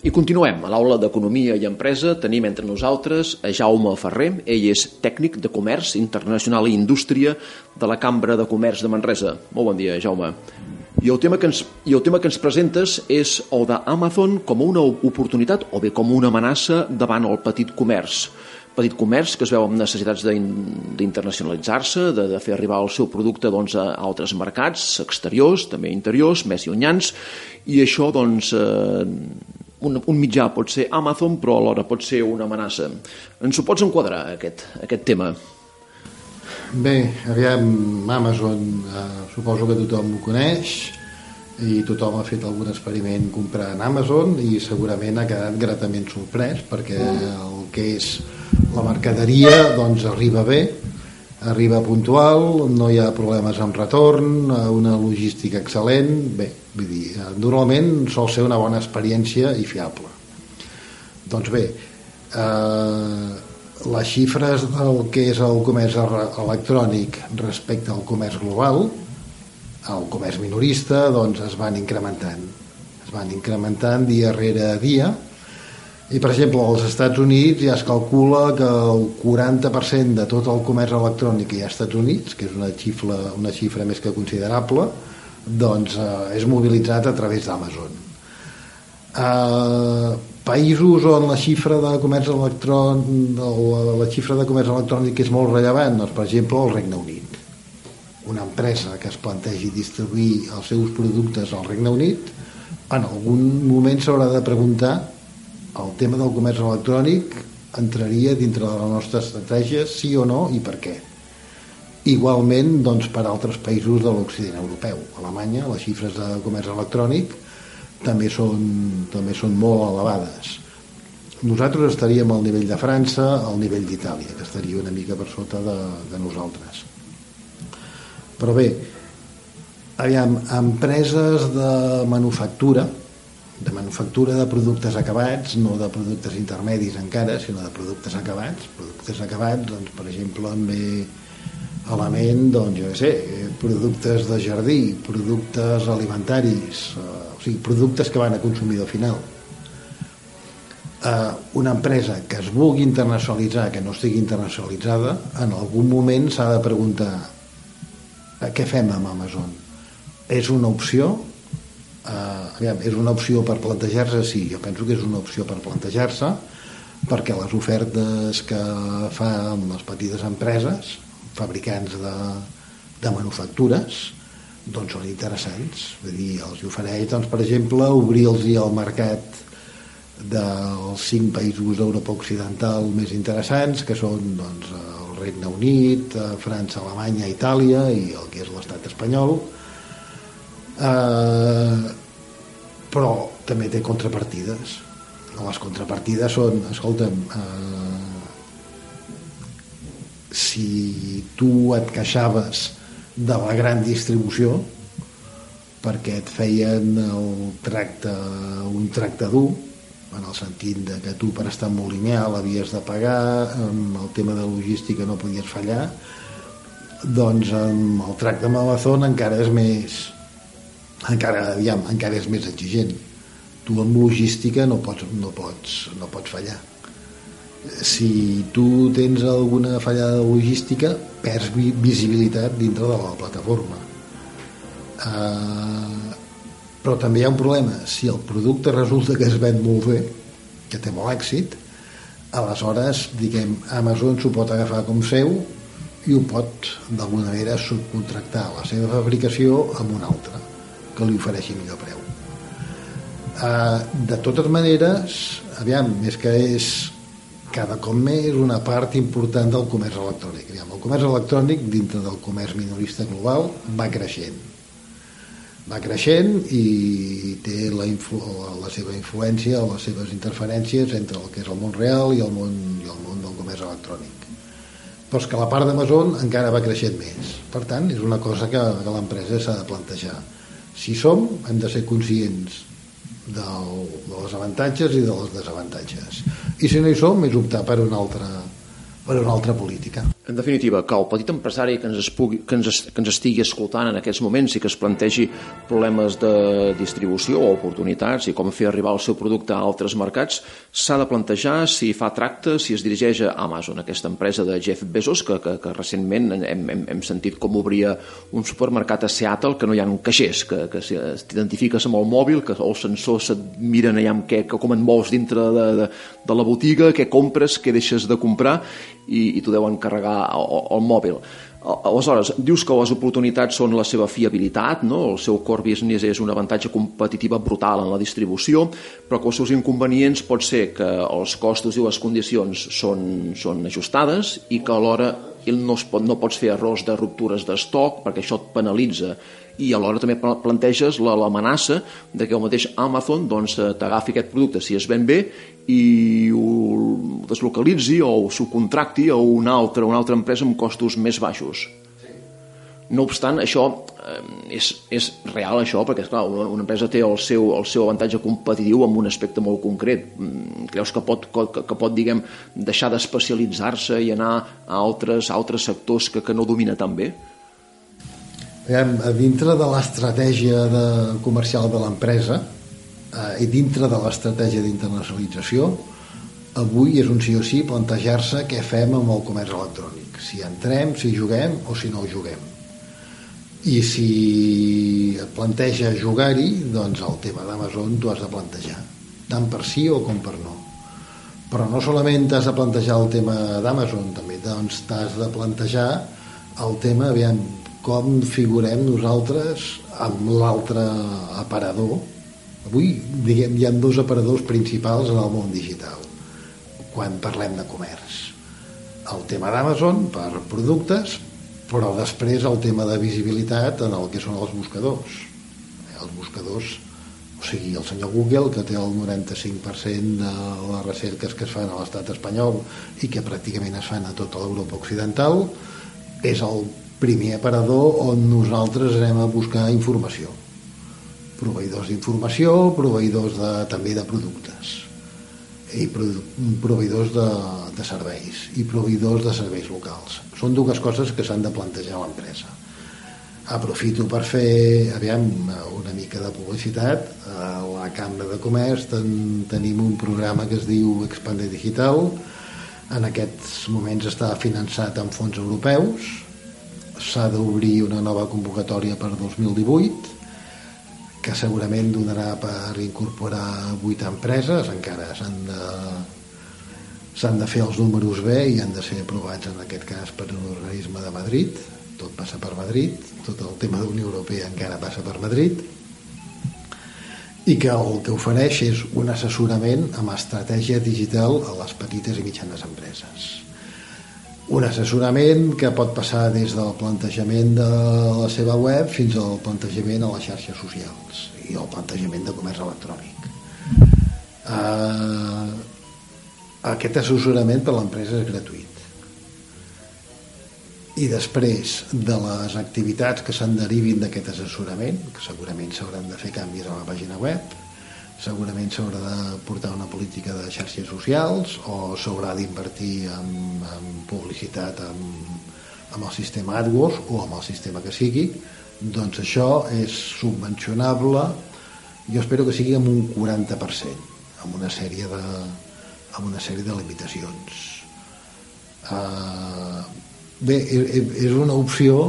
I continuem. A l'aula d'Economia i Empresa tenim entre nosaltres a Jaume Ferrer. Ell és tècnic de Comerç Internacional i Indústria de la Cambra de Comerç de Manresa. Molt bon dia, Jaume. I el tema que ens, i el tema que ens presentes és el d'Amazon com una oportunitat o bé com una amenaça davant el petit comerç petit comerç que es veu amb necessitats d'internacionalitzar-se, de, de fer arribar el seu producte doncs, a altres mercats exteriors, també interiors, més llunyans, i això doncs, eh, un, un mitjà pot ser Amazon, però alhora pot ser una amenaça. Ens ho pots enquadrar, aquest, aquest tema? Bé, aviam, Amazon eh, suposo que tothom ho coneix i tothom ha fet algun experiment comprant Amazon i segurament ha quedat gratament sorprès perquè el que és la mercaderia doncs arriba bé arriba puntual, no hi ha problemes amb retorn, una logística excel·lent, bé, vull dir, normalment sol ser una bona experiència i fiable. Doncs bé, eh, les xifres del que és el comerç electrònic respecte al comerç global, el comerç minorista, doncs es van incrementant. Es van incrementant dia rere dia, i, per exemple, als Estats Units ja es calcula que el 40% de tot el comerç electrònic hi ha als Estats Units, que és una xifra, una xifra més que considerable, doncs eh, és mobilitzat a través d'Amazon. Eh, països on la xifra de comerç electrònic la, la xifra de comerç electrònic és molt rellevant, doncs, per exemple, el Regne Unit. Una empresa que es plantegi distribuir els seus productes al Regne Unit en algun moment s'haurà de preguntar el tema del comerç electrònic entraria dintre de la nostra estratègia, sí o no, i per què. Igualment, doncs, per altres països de l'Occident europeu. A Alemanya, les xifres de comerç electrònic també són, també són molt elevades. Nosaltres estaríem al nivell de França, al nivell d'Itàlia, que estaria una mica per sota de, de nosaltres. Però bé, aviam, empreses de manufactura, de manufactura de productes acabats, no de productes intermedis encara, sinó de productes acabats. Productes acabats, doncs, per exemple, amb element, doncs, jo sé, productes de jardí, productes alimentaris, eh, o sigui, productes que van a consumidor final. Eh, una empresa que es vulgui internacionalitzar, que no estigui internacionalitzada, en algun moment s'ha de preguntar què fem amb Amazon? És una opció eh, aviam, és una opció per plantejar-se sí, jo penso que és una opció per plantejar-se perquè les ofertes que fan les petites empreses fabricants de, de manufactures doncs són interessants. Vull dir, els ofereix doncs, per exemple obrir-los el mercat dels cinc països d'Europa Occidental més interessants que són doncs, el Regne Unit França, Alemanya, Itàlia i el que és l'estat espanyol eh, però també té contrapartides. Les contrapartides són escolta'm eh, si tu et queixaves de la gran distribució perquè et feien el tracte, un tracte dur en el sentit de que tu per estar molt lineal havies de pagar amb el tema de logística no podies fallar doncs amb el tracte amb Amazon encara és més encara, aviam, encara és més exigent. Tu amb logística no pots, no pots, no pots fallar. Si tu tens alguna fallada de logística perds visibilitat dintre de la plataforma. Uh, però també hi ha un problema. Si el producte resulta que es ven molt bé que té molt èxit aleshores diguem Amazon s'ho pot agafar com seu i ho pot d'alguna manera subcontractar la seva fabricació amb una altra que li ofereixi millor preu. Uh, de totes maneres, aviam, és que és cada cop més una part important del comerç electrònic. Aviam, el comerç electrònic, dintre del comerç minorista global, va creixent. Va creixent i té la, influ la seva influència, les seves interferències entre el que és el món real i el món, i el món del comerç electrònic. Però és que la part d'Amazon encara va creixent més. Per tant, és una cosa que, que l'empresa s'ha de plantejar si som, hem de ser conscients del, de les avantatges i de les desavantatges. I si no hi som, és optar per una altra, per una altra política. En definitiva, que el petit empresari que ens, es pugui, que, ens, que ens estigui escoltant en aquests moments i que es plantegi problemes de distribució o oportunitats i com fer arribar el seu producte a altres mercats, s'ha de plantejar si fa tracte, si es dirigeix a Amazon, aquesta empresa de Jeff Bezos, que, que, que recentment hem, hem, hem sentit com obria un supermercat a Seattle que no hi ha un caixers, que, que si t'identifiques amb el mòbil, que els sensors et miren allà amb què, com et mous dintre de, de, de la botiga, què compres, què deixes de comprar, i, i t'ho deuen carregar al, mòbil. Aleshores, dius que les oportunitats són la seva fiabilitat, no? el seu core business és un avantatge competitiva brutal en la distribució, però que els seus inconvenients pot ser que els costos i les condicions són, són ajustades i que alhora no, es pot, no pots fer errors de ruptures d'estoc perquè això et penalitza i alhora també planteges l'amenaça de que el mateix Amazon doncs, t'agafi aquest producte si es ven bé i ho deslocalitzi o ho subcontracti a una altra, una altra empresa amb costos més baixos. No obstant, això eh, és, és real, això, perquè, esclar, una, una empresa té el seu, el seu avantatge competitiu en un aspecte molt concret. Mm, creus que pot, que, que pot diguem, deixar d'especialitzar-se i anar a altres, a altres sectors que, que no domina tan bé? A dintre de l'estratègia de comercial de l'empresa, eh, i dintre de l'estratègia d'internacionalització avui és un sí o sí plantejar-se què fem amb el comerç electrònic. Si entrem, si juguem o si no juguem. I si et planteja jugar-hi doncs el tema d'Amazon tu has de plantejar. Tant per sí o com per no. Però no solament t'has de plantejar el tema d'Amazon també doncs t'has de plantejar el tema aviam, com figurem nosaltres amb l'altre aparador Avui, diguem, hi ha dos aparadors principals en el món digital quan parlem de comerç. El tema d'Amazon per productes, però després el tema de visibilitat en el que són els buscadors. Els buscadors, o sigui, el senyor Google, que té el 95% de les recerques que es fan a l'estat espanyol i que pràcticament es fan a tota l'Europa occidental, és el primer aparador on nosaltres anem a buscar informació proveïdors d'informació, proveïdors de, també de productes i proveïdors de, de serveis i proveïdors de serveis locals. Són dues coses que s'han de plantejar a l'empresa. Aprofito per fer aviam, una mica de publicitat. A la Cambra de Comerç ten, tenim un programa que es diu Expande Digital. En aquests moments està finançat amb fons europeus. S'ha d'obrir una nova convocatòria per 2018 que segurament donarà per incorporar vuit empreses, encara s'han de s'han de fer els números bé i han de ser aprovats en aquest cas per un organisme de Madrid. Tot passa per Madrid. Tot el tema de Unió Europea encara passa per Madrid. I que el que ofereix és un assessorament amb estratègia digital a les petites i mitjanes empreses un assessorament que pot passar des del plantejament de la seva web fins al plantejament a les xarxes socials i el plantejament de comerç electrònic. Uh, aquest assessorament per l'empresa és gratuït. I després de les activitats que se'n derivin d'aquest assessorament, que segurament s'hauran de fer canvis a la pàgina web, segurament s'haurà de portar una política de xarxes socials o s'haurà d'invertir en, en publicitat amb, amb el sistema AdWords o amb el sistema que sigui. Doncs això és subvencionable jo espero que sigui amb un 40% amb una sèrie de amb una sèrie de limitacions. Uh, bé, és una opció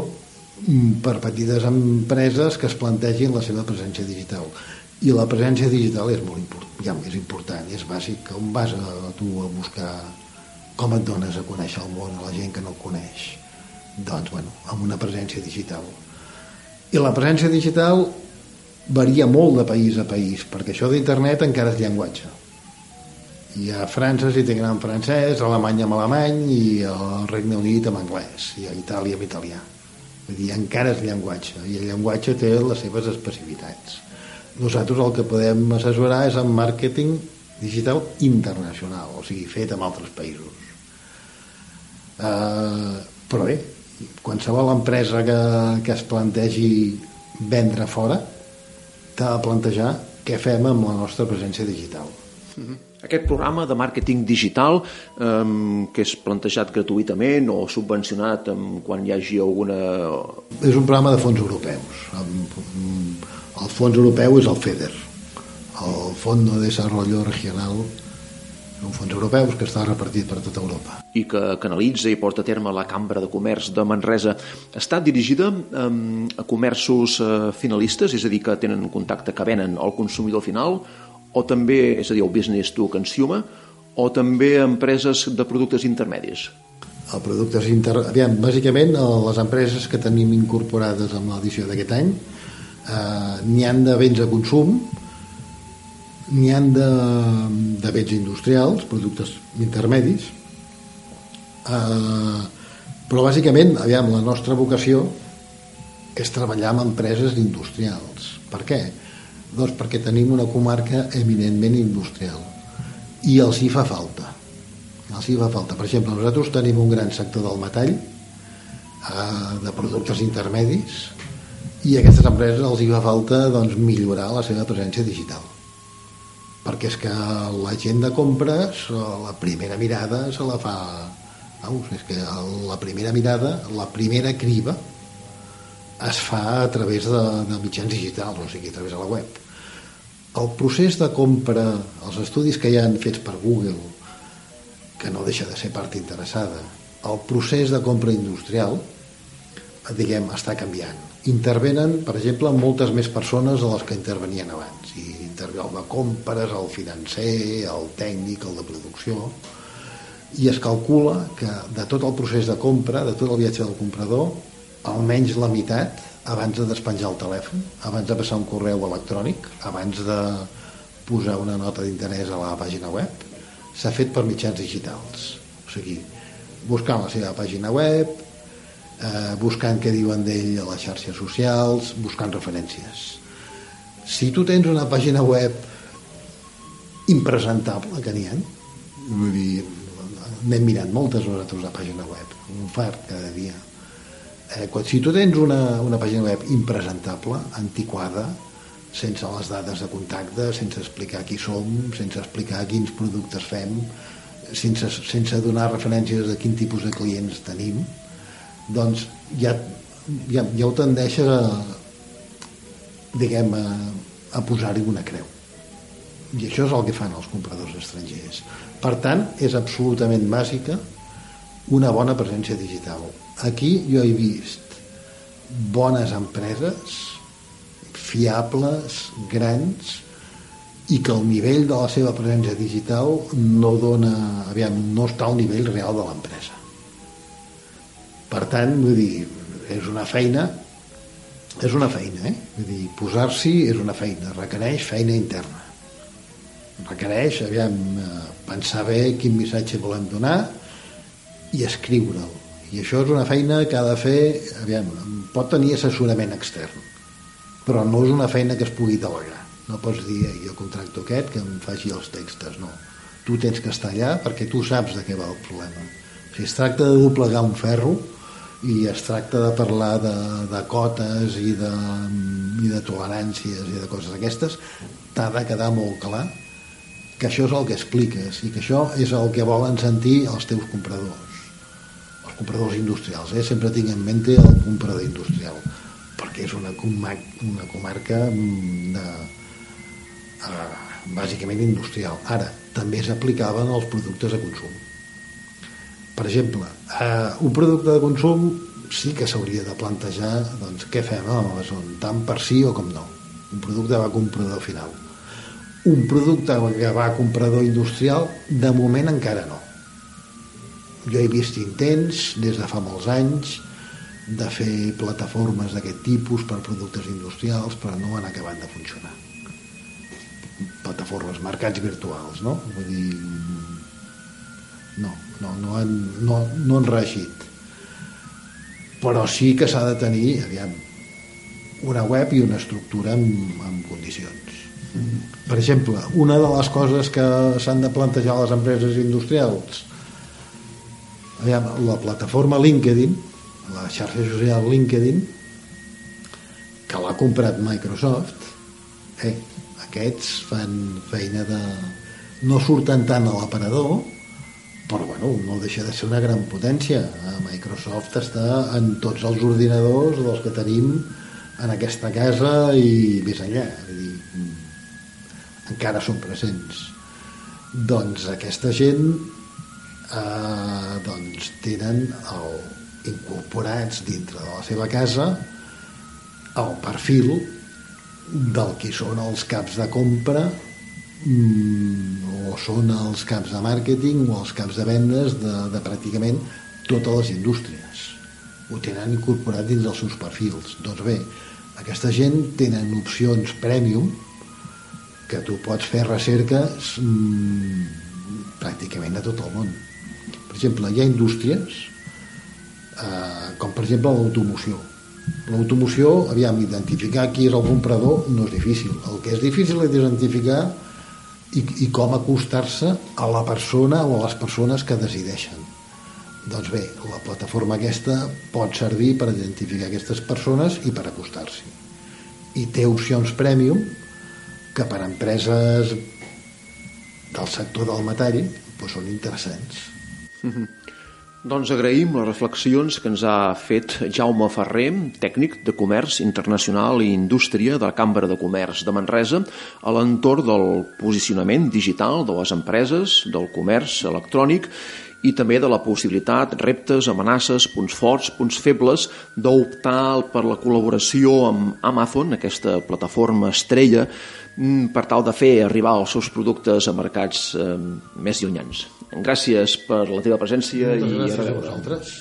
per petites empreses que es plantegin la seva presència digital i la presència digital és molt important, és important, és bàsic, on vas a, a tu a buscar com et dones a conèixer el món a la gent que no el coneix. Doncs, bueno, amb una presència digital. I la presència digital varia molt de país a país perquè això d'internet encara és llenguatge. I a França s'hi tenen en francès, a Alemanya amb alemany i al Regne Unit amb anglès i a Itàlia amb italià. Vull dir, encara és llenguatge i el llenguatge té les seves especificitats nosaltres el que podem assessorar és en màrqueting digital internacional, o sigui, fet en altres països. Uh, però bé, qualsevol empresa que, que es plantegi vendre fora t'ha de plantejar què fem amb la nostra presència digital. Mm -hmm. Aquest programa de màrqueting digital eh, que és plantejat gratuïtament o subvencionat eh, quan hi hagi alguna... És un programa de fons europeus. El fons europeu és el FEDER, el Fons de Desarrollo Regional un fons europeus que està repartit per tota Europa. I que canalitza i porta a terme la Cambra de Comerç de Manresa. Està dirigida um, a comerços uh, finalistes, és a dir, que tenen contacte, que venen al consumidor final, o també, és a dir, el business to consumer, o també empreses de productes intermedis? El productes inter... Aviam, bàsicament, les empreses que tenim incorporades amb l'edició d'aquest any eh, n'hi han de béns de consum, n'hi han de, de béns industrials, productes intermedis, eh, però bàsicament, aviam, la nostra vocació és treballar amb empreses industrials. Per què? Doncs perquè tenim una comarca eminentment industrial i els hi fa falta. Els hi fa falta. Per exemple, nosaltres tenim un gran sector del metall, eh, de productes intermedis, i a aquestes empreses els hi fa falta doncs, millorar la seva presència digital perquè és que la gent de compres la primera mirada se la fa Aus, és que la primera mirada la primera criba es fa a través de, de mitjans digitals o sigui, a través de la web. El procés de compra els estudis que hi han fets per Google que no deixa de ser part interessada el procés de compra industrial diguem, està canviant. Intervenen, per exemple, moltes més persones de les que intervenien abans. I intervé el de compres, el financer, el tècnic, el de producció, i es calcula que de tot el procés de compra, de tot el viatge del comprador, almenys la meitat, abans de despenjar el telèfon, abans de passar un correu electrònic, abans de posar una nota d'interès a la pàgina web, s'ha fet per mitjans digitals. O sigui, buscant la seva pàgina web, eh, buscant què diuen d'ell a les xarxes socials, buscant referències si tu tens una pàgina web impresentable, que n'hi ha, vull dir, n'hem mirat moltes nosaltres la pàgina web, un fart cada dia. Eh, quan, si tu tens una, una pàgina web impresentable, antiquada, sense les dades de contacte, sense explicar qui som, sense explicar quins productes fem, sense, sense donar referències de quin tipus de clients tenim, doncs ja, ja, ja ho tendeixes a, diguem, a, a posar-hi una creu. I això és el que fan els compradors estrangers. Per tant, és absolutament bàsica una bona presència digital. Aquí jo he vist bones empreses, fiables, grans, i que el nivell de la seva presència digital no dona, aviam, no està al nivell real de l'empresa. Per tant, vull dir, és una feina és una feina, eh? Vull dir, posar-s'hi és una feina, requereix feina interna. Requereix, aviam, eh, pensar bé quin missatge volem donar i escriure'l. I això és una feina que ha de fer, aviam, pot tenir assessorament extern, però no és una feina que es pugui delegar. No pots dir, jo contracto aquest que em faci els textos, no. Tu tens que estar allà perquè tu saps de què va el problema. Si es tracta de doblegar un ferro, i es tracta de parlar de, de cotes i de, i de toleràncies i de coses d'aquestes t'ha de quedar molt clar que això és el que expliques i que això és el que volen sentir els teus compradors compradors industrials eh? sempre tinc en mente el comprador industrial perquè és una, comarca, una comarca mm, de, uh, bàsicament industrial ara també s'aplicaven als productes de consum per exemple, eh, un producte de consum sí que s'hauria de plantejar doncs, què fem amb Amazon, tant per sí o com no. Un producte va comprador final. Un producte que va comprador industrial, de moment encara no. Jo he vist intents des de fa molts anys de fer plataformes d'aquest tipus per productes industrials, però no han acabat de funcionar. Plataformes, mercats virtuals, no? Vull dir, no, no, no, han, no, no han reeixit però sí que s'ha de tenir aviam, una web i una estructura en, en condicions per exemple una de les coses que s'han de plantejar a les empreses industrials aviam, la plataforma LinkedIn la xarxa social LinkedIn que l'ha comprat Microsoft eh, aquests fan feina de no surten tant a l'aparador, però bueno, no deixa de ser una gran potència. Microsoft està en tots els ordinadors dels que tenim en aquesta casa i més enllà. Vull dir, mm, encara són presents. Doncs aquesta gent eh, doncs tenen el, incorporats dintre de la seva casa el perfil del que són els caps de compra mm, o són els caps de màrqueting o els caps de vendes de, de pràcticament totes les indústries. Ho tenen incorporat dins dels seus perfils. Doncs bé, aquesta gent tenen opcions premium que tu pots fer recerques mmm, pràcticament a tot el món per exemple, hi ha indústries eh, com per exemple l'automoció. L'automoció, aviam, identificar qui és el comprador no és difícil. El que és difícil és identificar i, i com acostar-se a la persona o a les persones que decideixen. Doncs bé, la plataforma aquesta pot servir per identificar aquestes persones i per acostar-s'hi. I té opcions premium que per empreses del sector del metall doncs són interessants mm -hmm. Doncs agraïm les reflexions que ens ha fet Jaume Ferrer, tècnic de Comerç Internacional i Indústria de la Cambra de Comerç de Manresa, a l'entorn del posicionament digital de les empreses, del comerç electrònic i també de la possibilitat, reptes, amenaces, punts forts, punts febles, d'optar per la col·laboració amb Amazon, aquesta plataforma estrella, mm, per tal de fer arribar els seus productes a mercats eh, més llunyans. Gràcies per la teva presència Moltes i gràcies a vosaltres.